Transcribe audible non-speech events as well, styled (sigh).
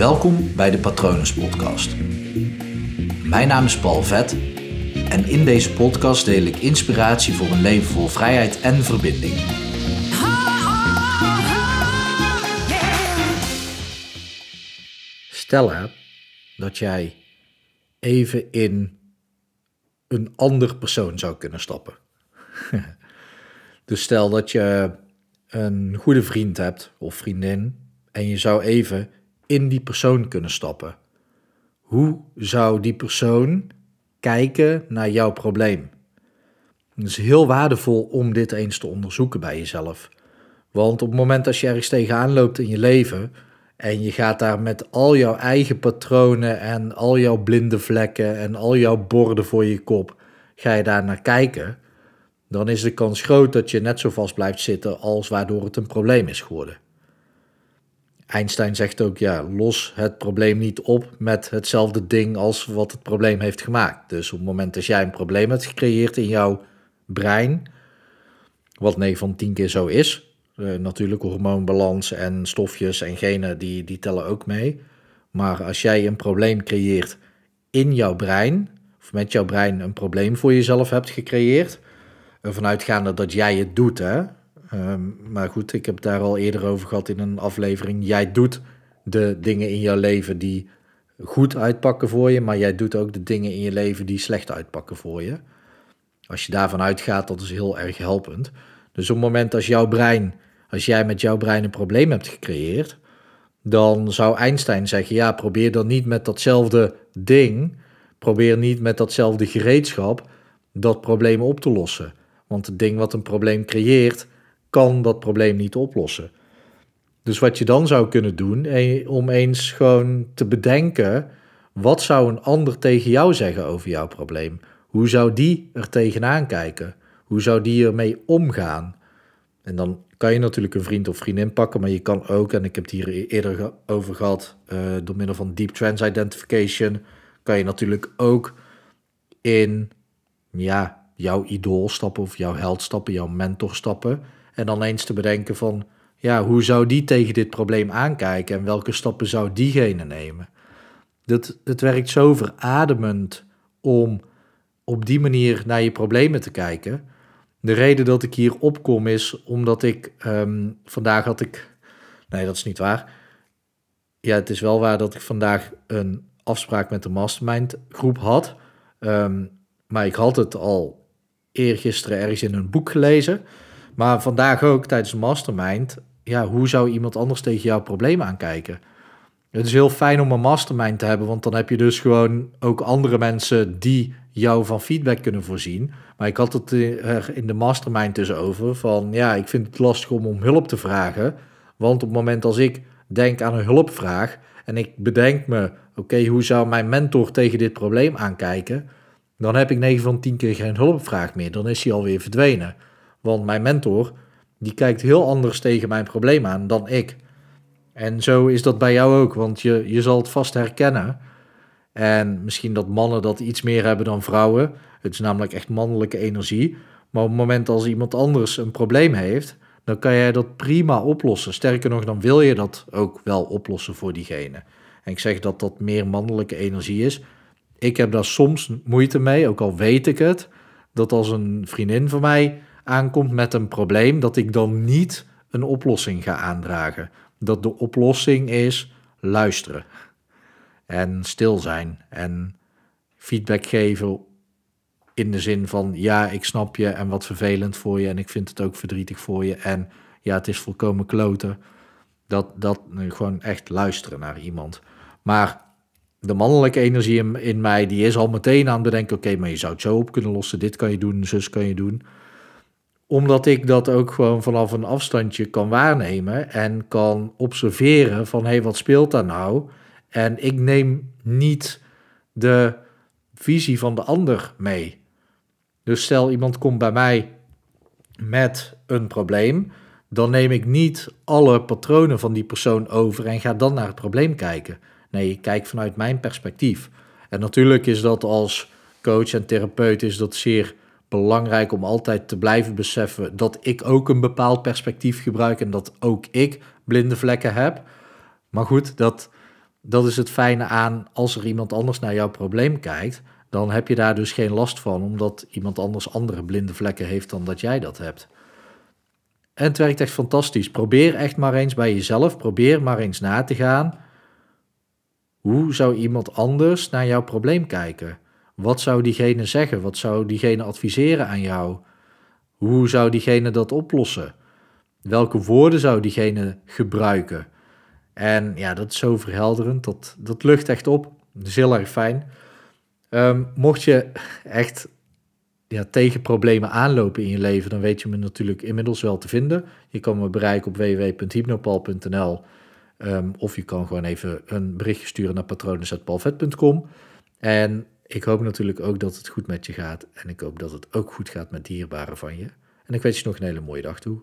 Welkom bij de Patronus Podcast. Mijn naam is Paul Vet en in deze podcast deel ik inspiratie voor een leven vol vrijheid en verbinding. Stel hè, dat jij even in een ander persoon zou kunnen stappen. (laughs) dus stel dat je een goede vriend hebt of vriendin en je zou even in die persoon kunnen stappen. Hoe zou die persoon kijken naar jouw probleem? Het is heel waardevol om dit eens te onderzoeken bij jezelf. Want op het moment dat je ergens tegenaan loopt in je leven en je gaat daar met al jouw eigen patronen en al jouw blinde vlekken en al jouw borden voor je kop, ga je daar naar kijken, dan is de kans groot dat je net zo vast blijft zitten als waardoor het een probleem is geworden. Einstein zegt ook, ja, los het probleem niet op met hetzelfde ding als wat het probleem heeft gemaakt. Dus op het moment dat jij een probleem hebt gecreëerd in jouw brein, wat 9 van 10 keer zo is, uh, natuurlijk hormoonbalans en stofjes en genen, die, die tellen ook mee. Maar als jij een probleem creëert in jouw brein, of met jouw brein een probleem voor jezelf hebt gecreëerd, ervan uitgaande dat jij het doet, hè, Ehm, maar goed, ik heb daar al eerder over gehad in een aflevering. Jij doet de dingen in jouw leven die goed uitpakken voor je, maar jij doet ook de dingen in je leven die slecht uitpakken voor je. Als je daarvan uitgaat, dat is heel erg helpend. Dus op het moment als jouw brein, als jij met jouw brein een probleem hebt gecreëerd, dan zou Einstein zeggen: ja, probeer dan niet met datzelfde ding, probeer niet met datzelfde gereedschap dat probleem op te lossen. Want het ding wat een probleem creëert, kan dat probleem niet oplossen. Dus wat je dan zou kunnen doen, om eens gewoon te bedenken, wat zou een ander tegen jou zeggen over jouw probleem? Hoe zou die er tegenaan kijken? Hoe zou die ermee omgaan? En dan kan je natuurlijk een vriend of vriendin pakken, maar je kan ook, en ik heb het hier e-, eerder over gehad, uh, door middel van Deep Trans Identification, kan je natuurlijk ook in ja, jouw idool stappen of jouw held stappen, jouw mentor stappen. En dan eens te bedenken van, ja, hoe zou die tegen dit probleem aankijken en welke stappen zou diegene nemen? Dat, het werkt zo verademend om op die manier naar je problemen te kijken. De reden dat ik hier opkom is omdat ik ehm, vandaag had ik. Nee, dat is niet waar. Ja, het is wel waar dat ik vandaag een afspraak met de mastermind groep had. Ehm, maar ik had het al eergisteren ergens in een boek gelezen. Maar vandaag ook tijdens de mastermind, ja, hoe zou iemand anders tegen jouw probleem aankijken? Het is heel fijn om een mastermind te hebben, want dan heb je dus gewoon ook andere mensen die jou van feedback kunnen voorzien. Maar ik had het er in de mastermind dus over van, ja, ik vind het lastig om om hulp te vragen. Want op het moment als ik denk aan een hulpvraag en ik bedenk me, oké, hoe zou mijn mentor tegen dit probleem aankijken? Dan heb ik 9 van 10 keer geen hulpvraag meer. Dan is hij alweer verdwenen. Want mijn mentor, die kijkt heel anders tegen mijn probleem aan dan ik. En zo is dat bij jou ook, want je, je zal het vast herkennen. En misschien dat mannen dat iets meer hebben dan vrouwen. Het is namelijk echt mannelijke energie. Maar op het moment als iemand anders een probleem heeft, dan kan jij dat prima oplossen. Sterker nog, dan wil je dat ook wel oplossen voor diegene. En ik zeg dat dat meer mannelijke energie is. Ik heb daar soms moeite mee, ook al weet ik het, dat als een vriendin van mij aankomt met een probleem, dat ik dan niet een oplossing ga aandragen. Dat de oplossing is luisteren en stil zijn en feedback geven in de zin van ja, ik snap je en wat vervelend voor je en ik vind het ook verdrietig voor je en ja, het is volkomen kloten. Dat, dat gewoon echt luisteren naar iemand. Maar de mannelijke energie in, in mij, die is al meteen aan het bedenken, oké, maar je zou het zo op kunnen lossen, dit kan je doen, zus kan je doen omdat ik dat ook gewoon vanaf een afstandje kan waarnemen en kan observeren van hé, hey, wat speelt daar nou? En ik neem niet de visie van de ander mee. Dus stel iemand komt bij mij met een probleem, dan neem ik niet alle patronen van die persoon over en ga dan naar het probleem kijken. Nee, ik kijk vanuit mijn perspectief. En natuurlijk is dat als coach en therapeut is dat zeer belangrijk om altijd te blijven beseffen dat ik ook een bepaald perspectief gebruik en dat ook ik blinde vlekken heb. Maar goed, dat, dat is het fijne aan als er iemand anders naar jouw probleem kijkt, dan heb je daar dus geen last van, omdat iemand anders andere blinde vlekken heeft dan dat jij dat hebt. En het werkt echt fantastisch. Probeer echt maar eens bij jezelf, probeer maar eens na te gaan. Hoe zou iemand anders naar jouw probleem kijken? Wat zou diegene zeggen? Wat zou diegene adviseren aan jou? Hoe zou diegene dat oplossen? Welke woorden zou diegene gebruiken? En ja, dat is zo verhelderend. Dat, dat lucht echt op. Dat is heel erg fijn. Um, mocht je echt ja, tegen problemen aanlopen in je leven, dan weet je me natuurlijk inmiddels wel te vinden. Je kan me bereiken op www.hypnopal.nl um, of je kan gewoon even een berichtje sturen naar patronen.palvet.com. En ik hoop natuurlijk ook dat het goed met je gaat en ik hoop dat het ook goed gaat met dierbaren van je. En ik wens je nog een hele mooie dag toe.